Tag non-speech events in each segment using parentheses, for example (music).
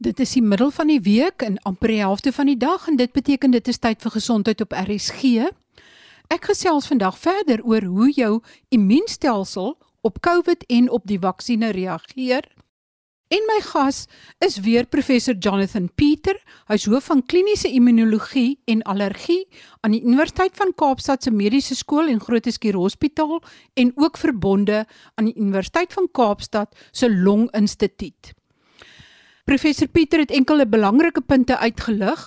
Dit is die middel van die week en amper die helfte van die dag en dit beteken dit is tyd vir gesondheid op RSG. Ek gesels vandag verder oor hoe jou immuunstelsel op COVID en op die vaksines reageer. En my gas is weer professor Jonathan Pieter. Hy's hoof van kliniese immunologie en allergie aan die Universiteit van Kaapstad se Mediese Skool en Groote Hospitaal en ook verbonde aan die Universiteit van Kaapstad se Longinstituut. Professor Pieter het enkele belangrike punte uitgelig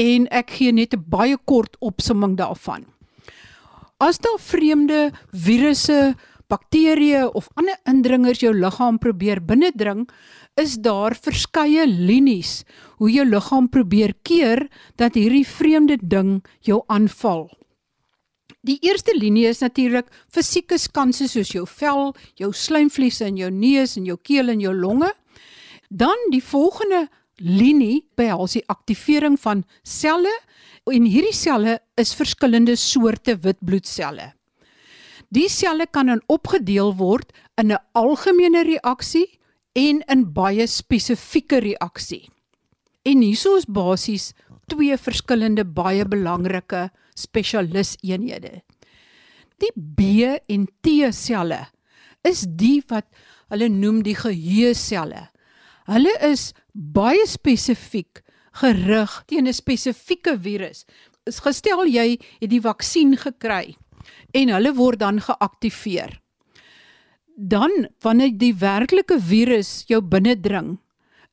en ek gee net 'n baie kort opsomming daarvan. As daar vreemde virusse, bakterieë of ander indringers jou liggaam probeer binnendring, is daar verskeie linies hoe jou liggaam probeer keer dat hierdie vreemde ding jou aanval. Die eerste linie is natuurlik fisieke skanse soos jou vel, jou slijmvliese in jou neus en jou keel en jou longe. Dan die volgende linie behels die aktivering van selle en hierdie selle is verskillende soorte wit bloedselle. Die selle kan dan opgedeel word in 'n algemene reaksie en in baie spesifieke reaksie. En hieso is basies twee verskillende baie belangrike spesialiseenhede. Die B en T selle is die wat hulle noem die geheue selle. Hulle is baie spesifiek gerig teen 'n spesifieke virus. Gestel jy het die vaksin gekry en hulle word dan geaktiveer. Dan wanneer die werklike virus jou binnendring,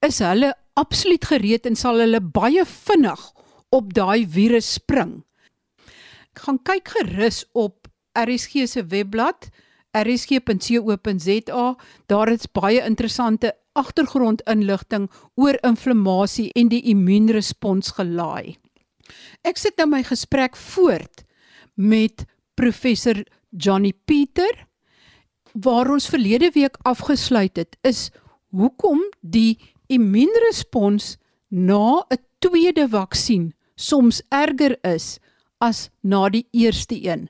is hulle absoluut gereed en sal hulle baie vinnig op daai virus spring. Ek gaan kyk gerus op RSG se webblad rsg.co.za. Daar is baie interessante agtergrondinligting oor inflammasie en die immuunrespons gelaai. Ek sit nou my gesprek voort met professor Johnny Pieter waar ons verlede week afgesluit het is hoekom die immuunrespons na 'n tweede vaksin soms erger is as na die eerste een.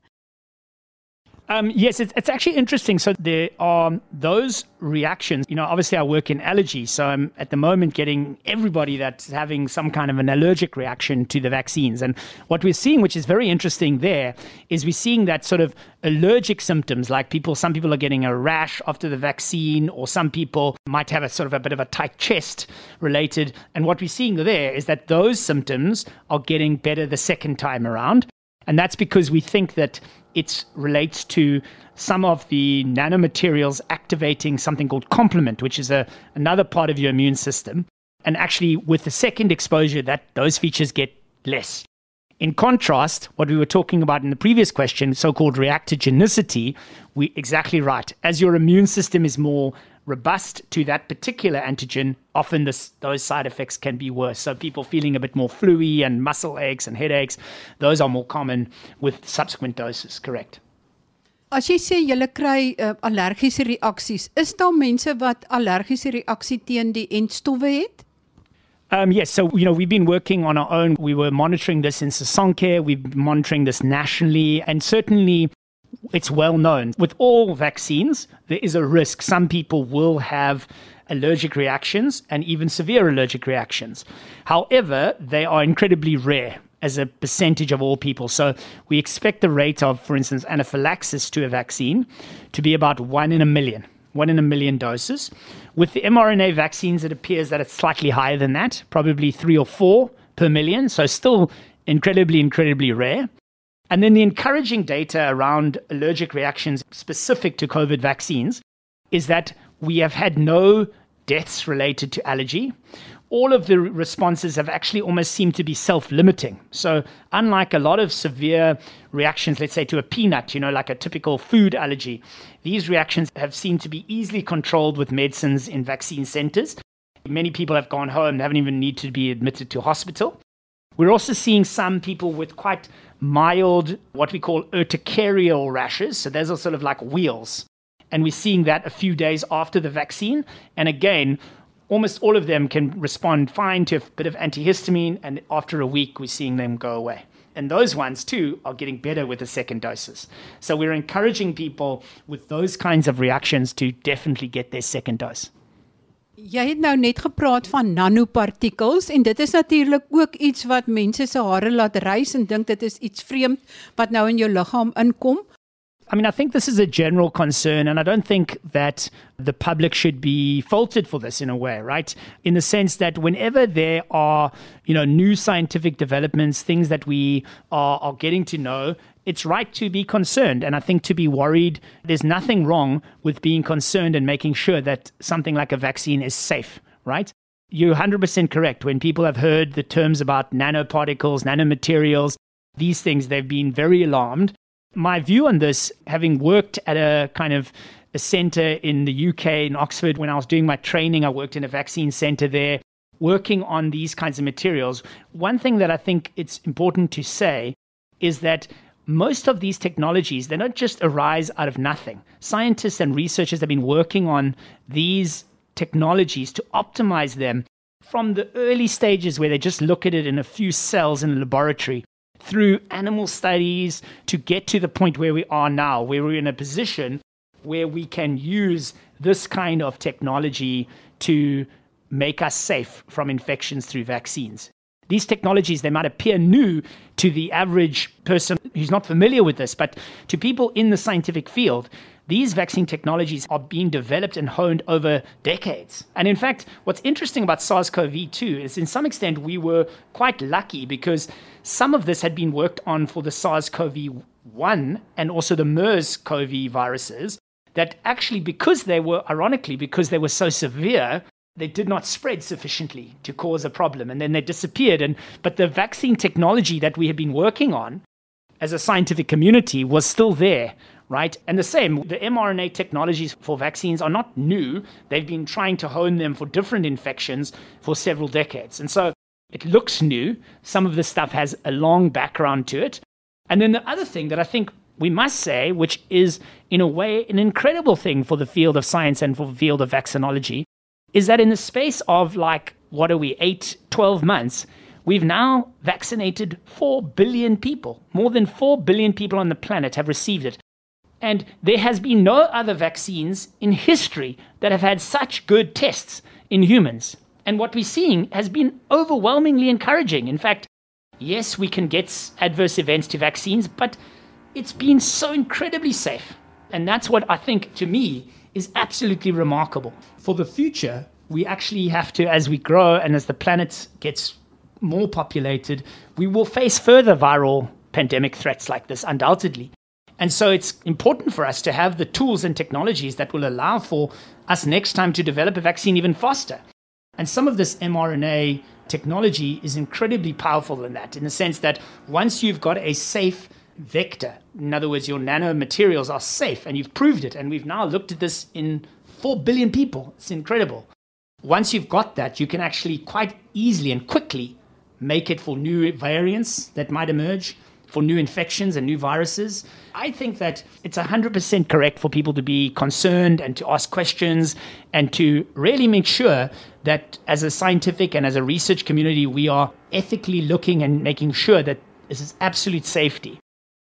Um, yes, it's, it's actually interesting. So there are those reactions. You know, obviously I work in allergy, so I'm at the moment getting everybody that's having some kind of an allergic reaction to the vaccines. And what we're seeing, which is very interesting there, is we're seeing that sort of allergic symptoms, like people, some people are getting a rash after the vaccine, or some people might have a sort of a bit of a tight chest related. And what we're seeing there is that those symptoms are getting better the second time around. And that's because we think that it relates to some of the nanomaterials activating something called complement, which is a, another part of your immune system. And actually, with the second exposure, that those features get less. In contrast, what we were talking about in the previous question, so-called reactogenicity, we exactly right. As your immune system is more robust to that particular antigen, often this, those side effects can be worse. So people feeling a bit more fluey and muscle aches and headaches, those are more common with subsequent doses, correct. As jy sê jy kry uh, allergiese reaksies, is daar mense wat allergiese reaksie teen die entstowwe het? Um, yes, so you know we've been working on our own. We were monitoring this in Sisonke. We've been monitoring this nationally, and certainly it's well known with all vaccines, there is a risk. Some people will have allergic reactions and even severe allergic reactions. However, they are incredibly rare as a percentage of all people. So we expect the rate of, for instance, anaphylaxis to a vaccine to be about one in a million, one in a million doses. With the mRNA vaccines, it appears that it's slightly higher than that, probably three or four per million. So still incredibly, incredibly rare. And then the encouraging data around allergic reactions specific to COVID vaccines is that we have had no deaths related to allergy. All of the responses have actually almost seemed to be self limiting. So, unlike a lot of severe reactions, let's say to a peanut, you know, like a typical food allergy, these reactions have seemed to be easily controlled with medicines in vaccine centers. Many people have gone home, they haven't even need to be admitted to hospital. We're also seeing some people with quite mild, what we call urticarial rashes. So those are sort of like wheals. And we're seeing that a few days after the vaccine. And again, almost all of them can respond fine to a bit of antihistamine. And after a week, we're seeing them go away. And those ones too are getting better with the second doses. So we're encouraging people with those kinds of reactions to definitely get their second dose. Jy het nou net gepraat van nanopartikels en dit is natuurlik ook iets wat mense se hare laat rys en dink dit is iets vreemd wat nou in jou liggaam inkom. I mean, I think this is a general concern, and I don't think that the public should be faulted for this in a way, right? In the sense that whenever there are, you know, new scientific developments, things that we are, are getting to know, it's right to be concerned. And I think to be worried, there's nothing wrong with being concerned and making sure that something like a vaccine is safe, right? You're 100% correct. When people have heard the terms about nanoparticles, nanomaterials, these things, they've been very alarmed. My view on this, having worked at a kind of a center in the UK, in Oxford, when I was doing my training, I worked in a vaccine center there, working on these kinds of materials. One thing that I think it's important to say is that most of these technologies, they don't just arise out of nothing. Scientists and researchers have been working on these technologies to optimize them from the early stages where they just look at it in a few cells in a laboratory through animal studies to get to the point where we are now, where we're in a position where we can use this kind of technology to make us safe from infections through vaccines. These technologies, they might appear new to the average person who's not familiar with this, but to people in the scientific field, these vaccine technologies are being developed and honed over decades. And in fact, what's interesting about SARS CoV 2 is, in some extent, we were quite lucky because some of this had been worked on for the SARS CoV 1 and also the MERS CoV viruses. That actually, because they were, ironically, because they were so severe, they did not spread sufficiently to cause a problem and then they disappeared and but the vaccine technology that we had been working on as a scientific community was still there right? And the same the mRNA technologies for vaccines are not new. They've been trying to hone them for different infections for several decades. And so it looks new. Some of this stuff has a long background to it. And then the other thing that i think we must say which is in a way an incredible thing for the field of science and for the field of vaccinology is that in the space of like, what are we, eight, 12 months, we've now vaccinated 4 billion people. More than 4 billion people on the planet have received it. And there has been no other vaccines in history that have had such good tests in humans. And what we're seeing has been overwhelmingly encouraging. In fact, yes, we can get adverse events to vaccines, but it's been so incredibly safe. And that's what I think, to me, is absolutely remarkable. For the future, we actually have to, as we grow and as the planet gets more populated, we will face further viral pandemic threats like this, undoubtedly. And so it's important for us to have the tools and technologies that will allow for us next time to develop a vaccine even faster. And some of this mRNA technology is incredibly powerful in that, in the sense that once you've got a safe vector. In other words, your nanomaterials are safe, and you've proved it. And we've now looked at this in 4 billion people. It's incredible. Once you've got that, you can actually quite easily and quickly make it for new variants that might emerge, for new infections and new viruses. I think that it's 100% correct for people to be concerned and to ask questions and to really make sure that as a scientific and as a research community, we are ethically looking and making sure that this is absolute safety.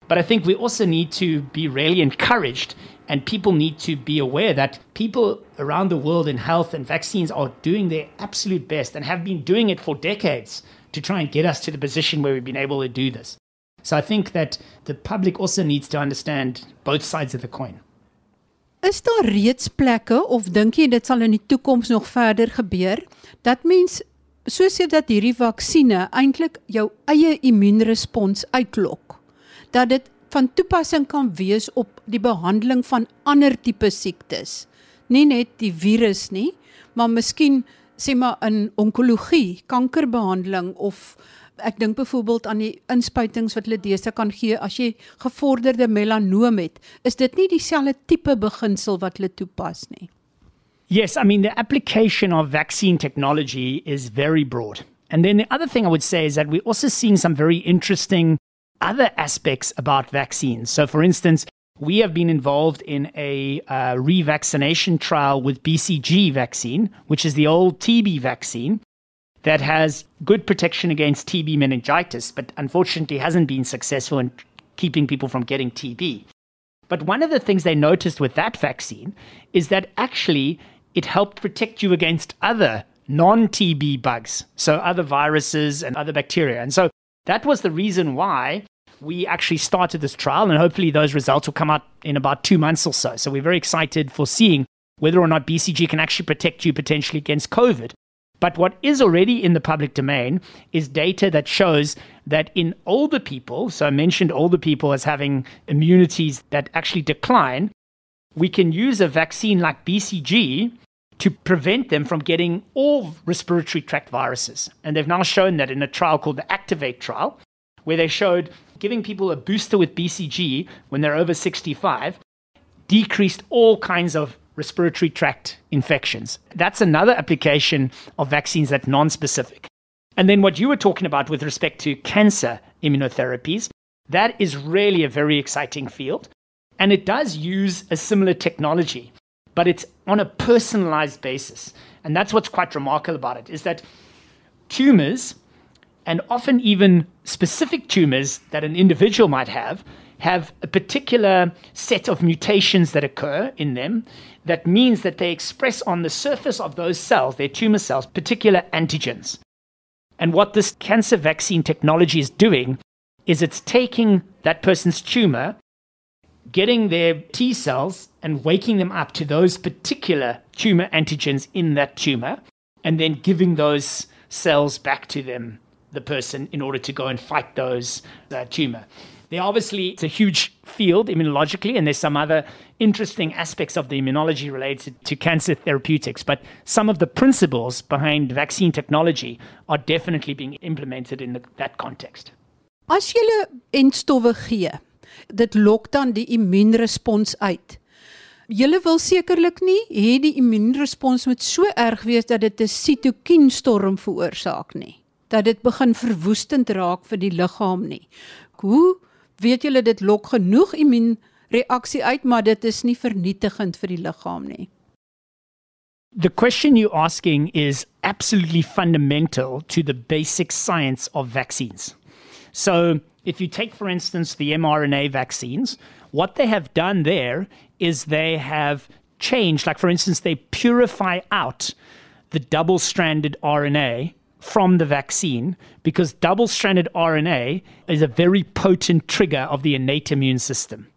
But I think we also need to be really encouraged and people need to be aware that people around the world in health and vaccines are doing their absolute best and have been doing it for decades to try and get us to the position where we've been able to do this. So I think that the public also needs to understand both sides of the coin. Is daar reeds plekke of dink jy dit sal in die toekoms nog verder gebeur dat mens soos jy dat hierdie vaksines eintlik jou eie immuunrespons uitlok? dat dit van toepassing kan wees op die behandeling van ander tipe siektes. Nie net die virus nie, maar miskien sê maar in onkologie, kankerbehandeling of ek dink byvoorbeeld aan die inspuitings wat hulle deesdae kan gee as jy gevorderde melanoom het. Is dit nie dieselfde tipe beginsel wat hulle toepas nie? Yes, I mean the application of vaccine technology is very broad. And then the other thing I would say is that we're also seeing some very interesting other aspects about vaccines. So, for instance, we have been involved in a uh, revaccination trial with BCG vaccine, which is the old TB vaccine that has good protection against TB meningitis, but unfortunately hasn't been successful in keeping people from getting TB. But one of the things they noticed with that vaccine is that actually it helped protect you against other non TB bugs, so other viruses and other bacteria. And so that was the reason why we actually started this trial, and hopefully those results will come out in about two months or so. So we're very excited for seeing whether or not BCG can actually protect you potentially against COVID. But what is already in the public domain is data that shows that in older people, so I mentioned older people as having immunities that actually decline, we can use a vaccine like BCG to prevent them from getting all respiratory tract viruses. And they've now shown that in a trial called the Activate trial, where they showed giving people a booster with BCG when they're over 65 decreased all kinds of respiratory tract infections. That's another application of vaccines that non-specific. And then what you were talking about with respect to cancer immunotherapies, that is really a very exciting field. And it does use a similar technology but it's on a personalized basis. And that's what's quite remarkable about it is that tumors, and often even specific tumors that an individual might have, have a particular set of mutations that occur in them that means that they express on the surface of those cells, their tumor cells, particular antigens. And what this cancer vaccine technology is doing is it's taking that person's tumor getting their T cells and waking them up to those particular tumor antigens in that tumor, and then giving those cells back to them, the person, in order to go and fight those uh, tumor. There obviously it's a huge field immunologically, and there's some other interesting aspects of the immunology related to cancer therapeutics. But some of the principles behind vaccine technology are definitely being implemented in the, that context. As jy entstowwe gee, dit lok dan die immuunrespons uit. Julle wil sekerlik nie hê die immuunrespons moet so erg wees dat dit 'n sitokienstorm veroorsaak nie, dat dit begin verwoestend raak vir die liggaam nie. Hoe weet julle dit lok genoeg immuunreaksie uit, maar dit is nie vernietigend vir die liggaam nie? The question you're asking is absolutely fundamental to the basic science of vaccines. So, if you take, for instance, the mRNA vaccines, what they have done there is they have changed, like, for instance, they purify out the double stranded RNA from the vaccine because double stranded RNA is a very potent trigger of the innate immune system.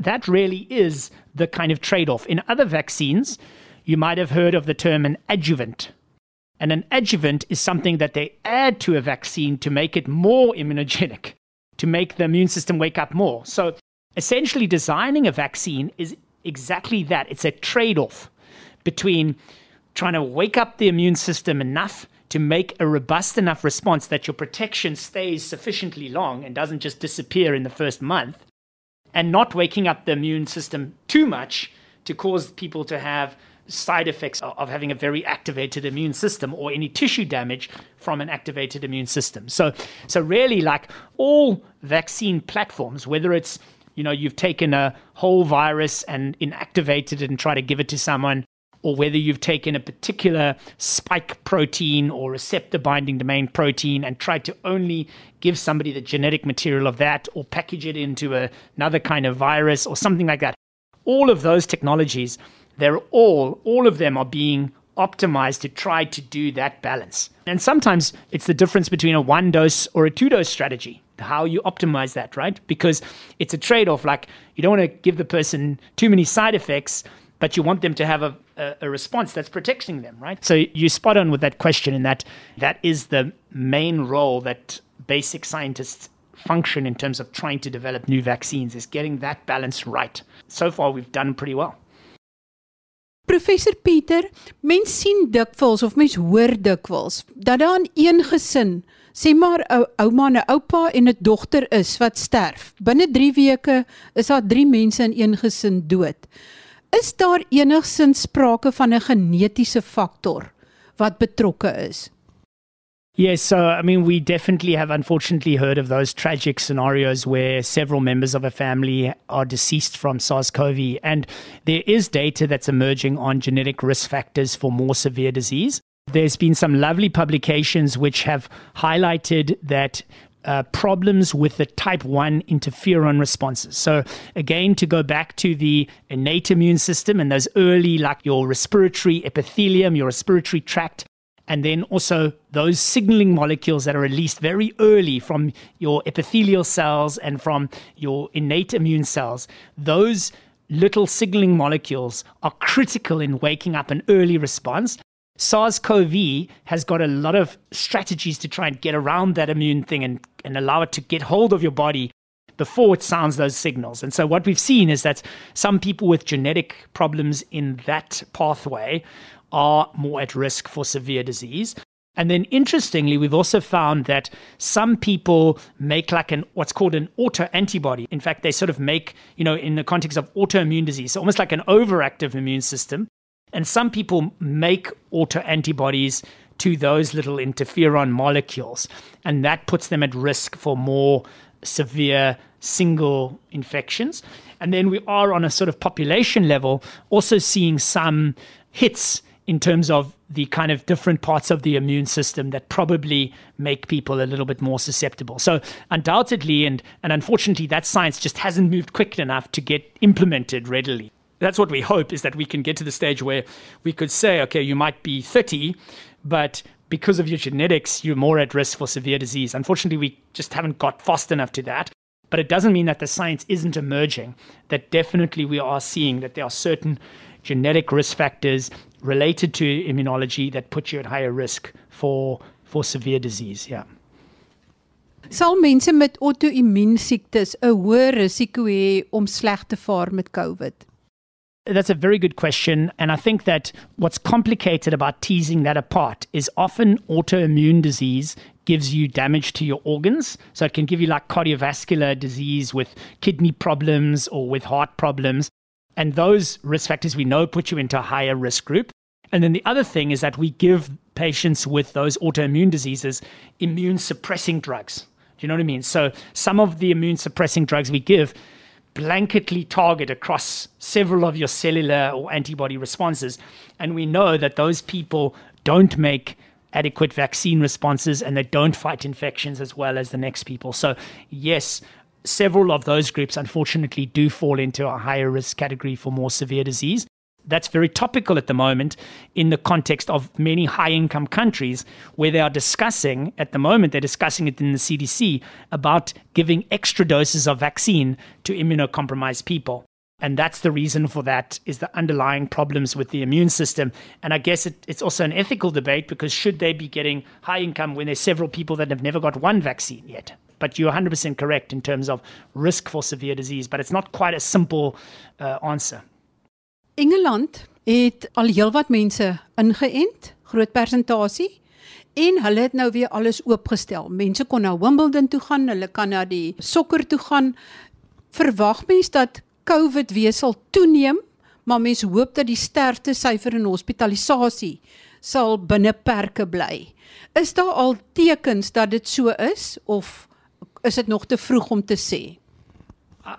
That really is the kind of trade off. In other vaccines, you might have heard of the term an adjuvant. And an adjuvant is something that they add to a vaccine to make it more immunogenic to make the immune system wake up more. So essentially, designing a vaccine is exactly that it's a trade off between trying to wake up the immune system enough to make a robust enough response that your protection stays sufficiently long and doesn't just disappear in the first month, and not waking up the immune system too much to cause people to have side effects of having a very activated immune system or any tissue damage from an activated immune system. So, so really, like all vaccine platforms, whether it's you know you've taken a whole virus and inactivated it and try to give it to someone, or whether you've taken a particular spike protein or receptor binding domain protein and tried to only give somebody the genetic material of that or package it into a, another kind of virus or something like that. All of those technologies they're all, all of them are being optimized to try to do that balance. And sometimes it's the difference between a one dose or a two dose strategy, how you optimize that, right? Because it's a trade off. Like you don't want to give the person too many side effects, but you want them to have a, a, a, response that's protecting them, right? So you spot on with that question in that that is the main role that basic scientists function in terms of trying to develop new vaccines is getting that balance right. So far, we've done pretty well. Professor Peter, mens sien dikwels of mens hoor dikwels dat daar in een gesin, sê maar 'n ouma en 'n oupa en 'n dogter is wat sterf. Binne 3 weke is daar 3 mense in een gesin dood. Is daar enigsins sprake van 'n genetiese faktor wat betrokke is? Yes, so I mean, we definitely have unfortunately heard of those tragic scenarios where several members of a family are deceased from SARS CoV. And there is data that's emerging on genetic risk factors for more severe disease. There's been some lovely publications which have highlighted that uh, problems with the type 1 interferon responses. So, again, to go back to the innate immune system and those early, like your respiratory epithelium, your respiratory tract, and then also those signaling molecules that are released very early from your epithelial cells and from your innate immune cells, those little signaling molecules are critical in waking up an early response. SARS CoV has got a lot of strategies to try and get around that immune thing and, and allow it to get hold of your body before it sounds those signals. And so, what we've seen is that some people with genetic problems in that pathway are more at risk for severe disease. And then interestingly, we've also found that some people make like an what's called an autoantibody. In fact, they sort of make, you know, in the context of autoimmune disease, so almost like an overactive immune system. And some people make autoantibodies to those little interferon molecules, and that puts them at risk for more severe single infections. And then we are on a sort of population level also seeing some hits in terms of the kind of different parts of the immune system that probably make people a little bit more susceptible. So undoubtedly and and unfortunately that science just hasn't moved quick enough to get implemented readily. That's what we hope is that we can get to the stage where we could say okay you might be 30 but because of your genetics you're more at risk for severe disease. Unfortunately we just haven't got fast enough to that. But it doesn't mean that the science isn't emerging. That definitely we are seeing that there are certain genetic risk factors related to immunology that put you at higher risk for for severe disease. Yeah. Sal mense met auto-immuunsiektes 'n hoër risiko hê om sleg te vaar met COVID? That's a very good question. And I think that what's complicated about teasing that apart is often autoimmune disease gives you damage to your organs. So it can give you like cardiovascular disease with kidney problems or with heart problems. And those risk factors we know put you into a higher risk group. And then the other thing is that we give patients with those autoimmune diseases immune suppressing drugs. Do you know what I mean? So some of the immune suppressing drugs we give blanketly target across several of your cellular or antibody responses. And we know that those people don't make adequate vaccine responses and they don't fight infections as well as the next people. So, yes, several of those groups, unfortunately, do fall into a higher risk category for more severe disease. That's very topical at the moment in the context of many high income countries where they are discussing, at the moment, they're discussing it in the CDC about giving extra doses of vaccine to immunocompromised people. And that's the reason for that is the underlying problems with the immune system. And I guess it, it's also an ethical debate because should they be getting high income when there's several people that have never got one vaccine yet? but you're 100% correct in terms of risk for severe disease, but it's not quite a simple uh, answer. Engeland het al heelwat mense ingeënt, groot persentasie. En hulle het nou weer alles oopgestel. Mense kon na Wimbledon toe gaan, hulle kan na die sokker toe gaan. Verwag mens dat COVID weer sal toeneem, maar mense hoop dat die sterfte syfer en hospitalisasie sal binne perke bly. Is daar al tekens dat dit so is of is dit nog te vroeg om te sê?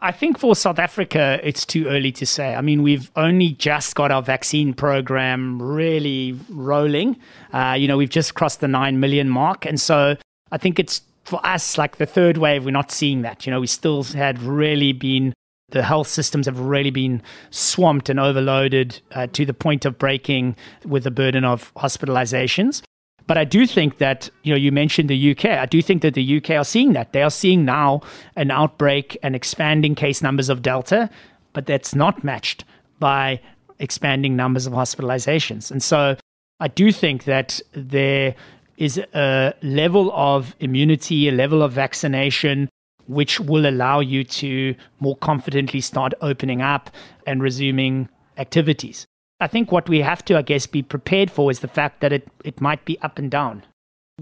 I think for South Africa, it's too early to say. I mean, we've only just got our vaccine program really rolling. Uh, you know, we've just crossed the 9 million mark. And so I think it's for us, like the third wave, we're not seeing that. You know, we still had really been, the health systems have really been swamped and overloaded uh, to the point of breaking with the burden of hospitalizations. But I do think that, you know, you mentioned the UK. I do think that the UK are seeing that. They are seeing now an outbreak and expanding case numbers of Delta, but that's not matched by expanding numbers of hospitalizations. And so I do think that there is a level of immunity, a level of vaccination, which will allow you to more confidently start opening up and resuming activities. I think what we have to, I guess, be prepared for is the fact that it, it might be up and down.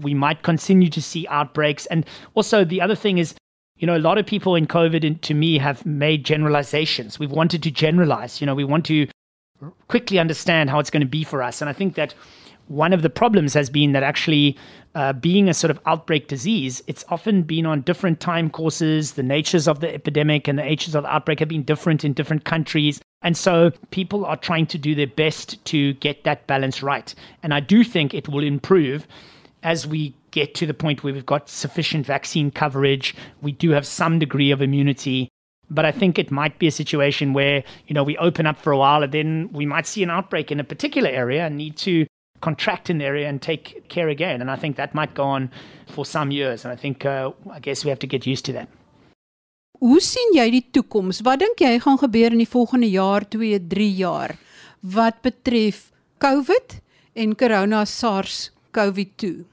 We might continue to see outbreaks. And also, the other thing is, you know, a lot of people in COVID, to me, have made generalizations. We've wanted to generalize. You know, we want to quickly understand how it's going to be for us. And I think that one of the problems has been that actually uh, being a sort of outbreak disease, it's often been on different time courses. The natures of the epidemic and the natures of the outbreak have been different in different countries. And so people are trying to do their best to get that balance right. And I do think it will improve as we get to the point where we've got sufficient vaccine coverage. We do have some degree of immunity. But I think it might be a situation where, you know, we open up for a while and then we might see an outbreak in a particular area and need to contract in the area and take care again. And I think that might go on for some years. And I think, uh, I guess we have to get used to that. Hoe sien jy die toekoms? Wat dink jy gaan gebeur in die volgende jaar, 2, 3 jaar wat betref COVID en corona SARS COVID-2?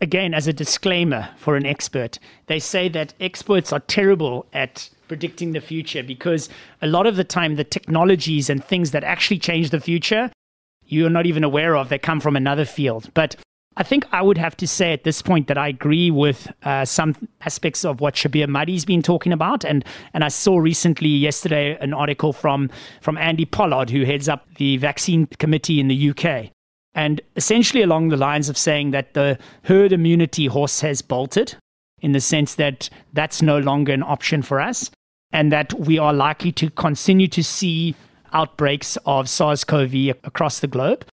Again, as a disclaimer for an expert, they say that experts are terrible at predicting the future because a lot of the time the technologies and things that actually change the future you're not even aware of that come from another field. But I think I would have to say at this point that I agree with uh, some aspects of what Shabir Madhi's been talking about, and and I saw recently yesterday an article from from Andy Pollard, who heads up the vaccine committee in the UK, and essentially along the lines of saying that the herd immunity horse has bolted, in the sense that that's no longer an option for us, and that we are likely to continue to see outbreaks of SARS-CoV across the globe.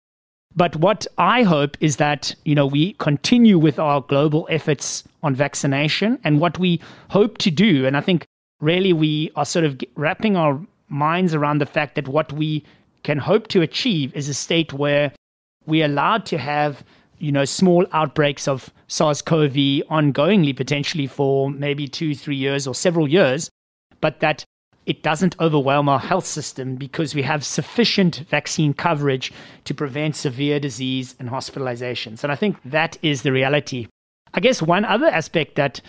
But what I hope is that, you know, we continue with our global efforts on vaccination and what we hope to do. And I think really we are sort of wrapping our minds around the fact that what we can hope to achieve is a state where we're allowed to have, you know, small outbreaks of SARS-CoV ongoingly, potentially for maybe two, three years or several years, but that it doesn't overwhelm our health system because we have sufficient vaccine coverage to prevent severe disease and hospitalizations. And I think that is the reality. I guess one other aspect that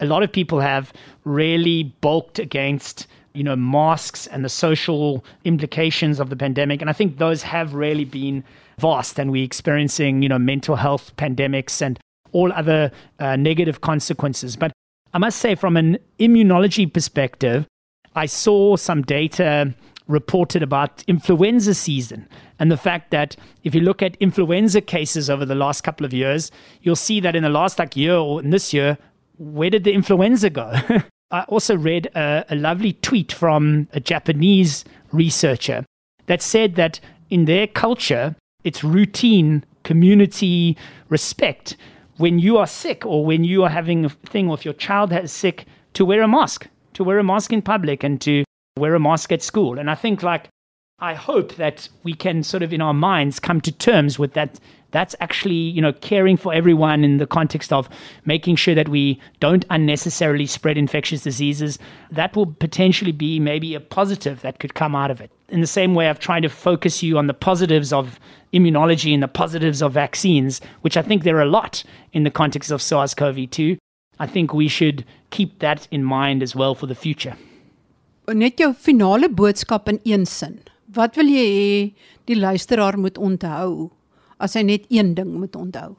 a lot of people have really bulked against you know masks and the social implications of the pandemic and i think those have really been vast and we're experiencing you know mental health pandemics and all other uh, negative consequences but i must say from an immunology perspective I saw some data reported about influenza season and the fact that if you look at influenza cases over the last couple of years, you'll see that in the last like year or in this year, where did the influenza go? (laughs) I also read a, a lovely tweet from a Japanese researcher that said that in their culture, it's routine community respect when you are sick or when you are having a thing or if your child is sick to wear a mask to wear a mask in public and to wear a mask at school. And I think, like, I hope that we can sort of in our minds come to terms with that. That's actually, you know, caring for everyone in the context of making sure that we don't unnecessarily spread infectious diseases. That will potentially be maybe a positive that could come out of it. In the same way, I've tried to focus you on the positives of immunology and the positives of vaccines, which I think there are a lot in the context of SARS CoV 2. I think we should keep that in mind as well for the future. Net jou finale boodskap in een sin. Wat wil jy hê die luisteraar moet onthou as hy net een ding moet onthou?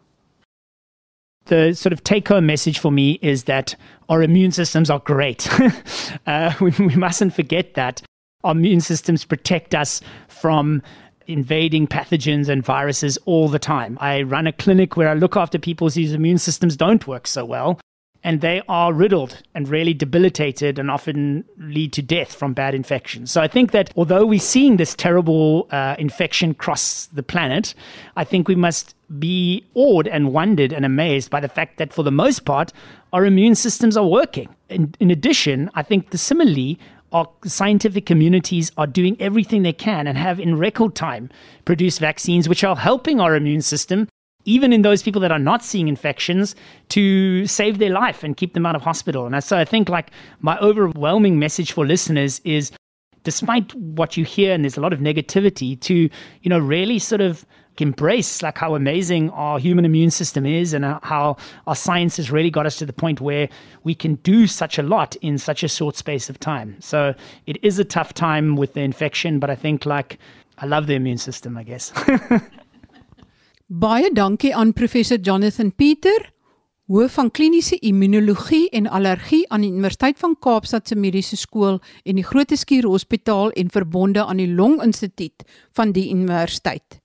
The sort of take home message for me is that our immune systems are great. (laughs) uh, we, we mustn't forget that our immune systems protect us from invading pathogens and viruses all the time. I run a clinic where I look after people whose immune systems don't work so well and they are riddled and really debilitated and often lead to death from bad infections. So I think that although we're seeing this terrible uh, infection cross the planet, I think we must be awed and wondered and amazed by the fact that for the most part, our immune systems are working. In, in addition, I think the similarly, our scientific communities are doing everything they can and have in record time produced vaccines which are helping our immune system even in those people that are not seeing infections to save their life and keep them out of hospital. And so I think like my overwhelming message for listeners is despite what you hear and there's a lot of negativity to, you know, really sort of embrace like how amazing our human immune system is and how our science has really got us to the point where we can do such a lot in such a short space of time. So it is a tough time with the infection, but I think like I love the immune system, I guess. (laughs) Baie dankie aan professor Jonathan Pieter, hoof van kliniese immunologie en allergie aan die Universiteit van Kaapstad se Mediese Skool en die Groote Skuur Hospitaal en verbonde aan die Long Instituut van die universiteit.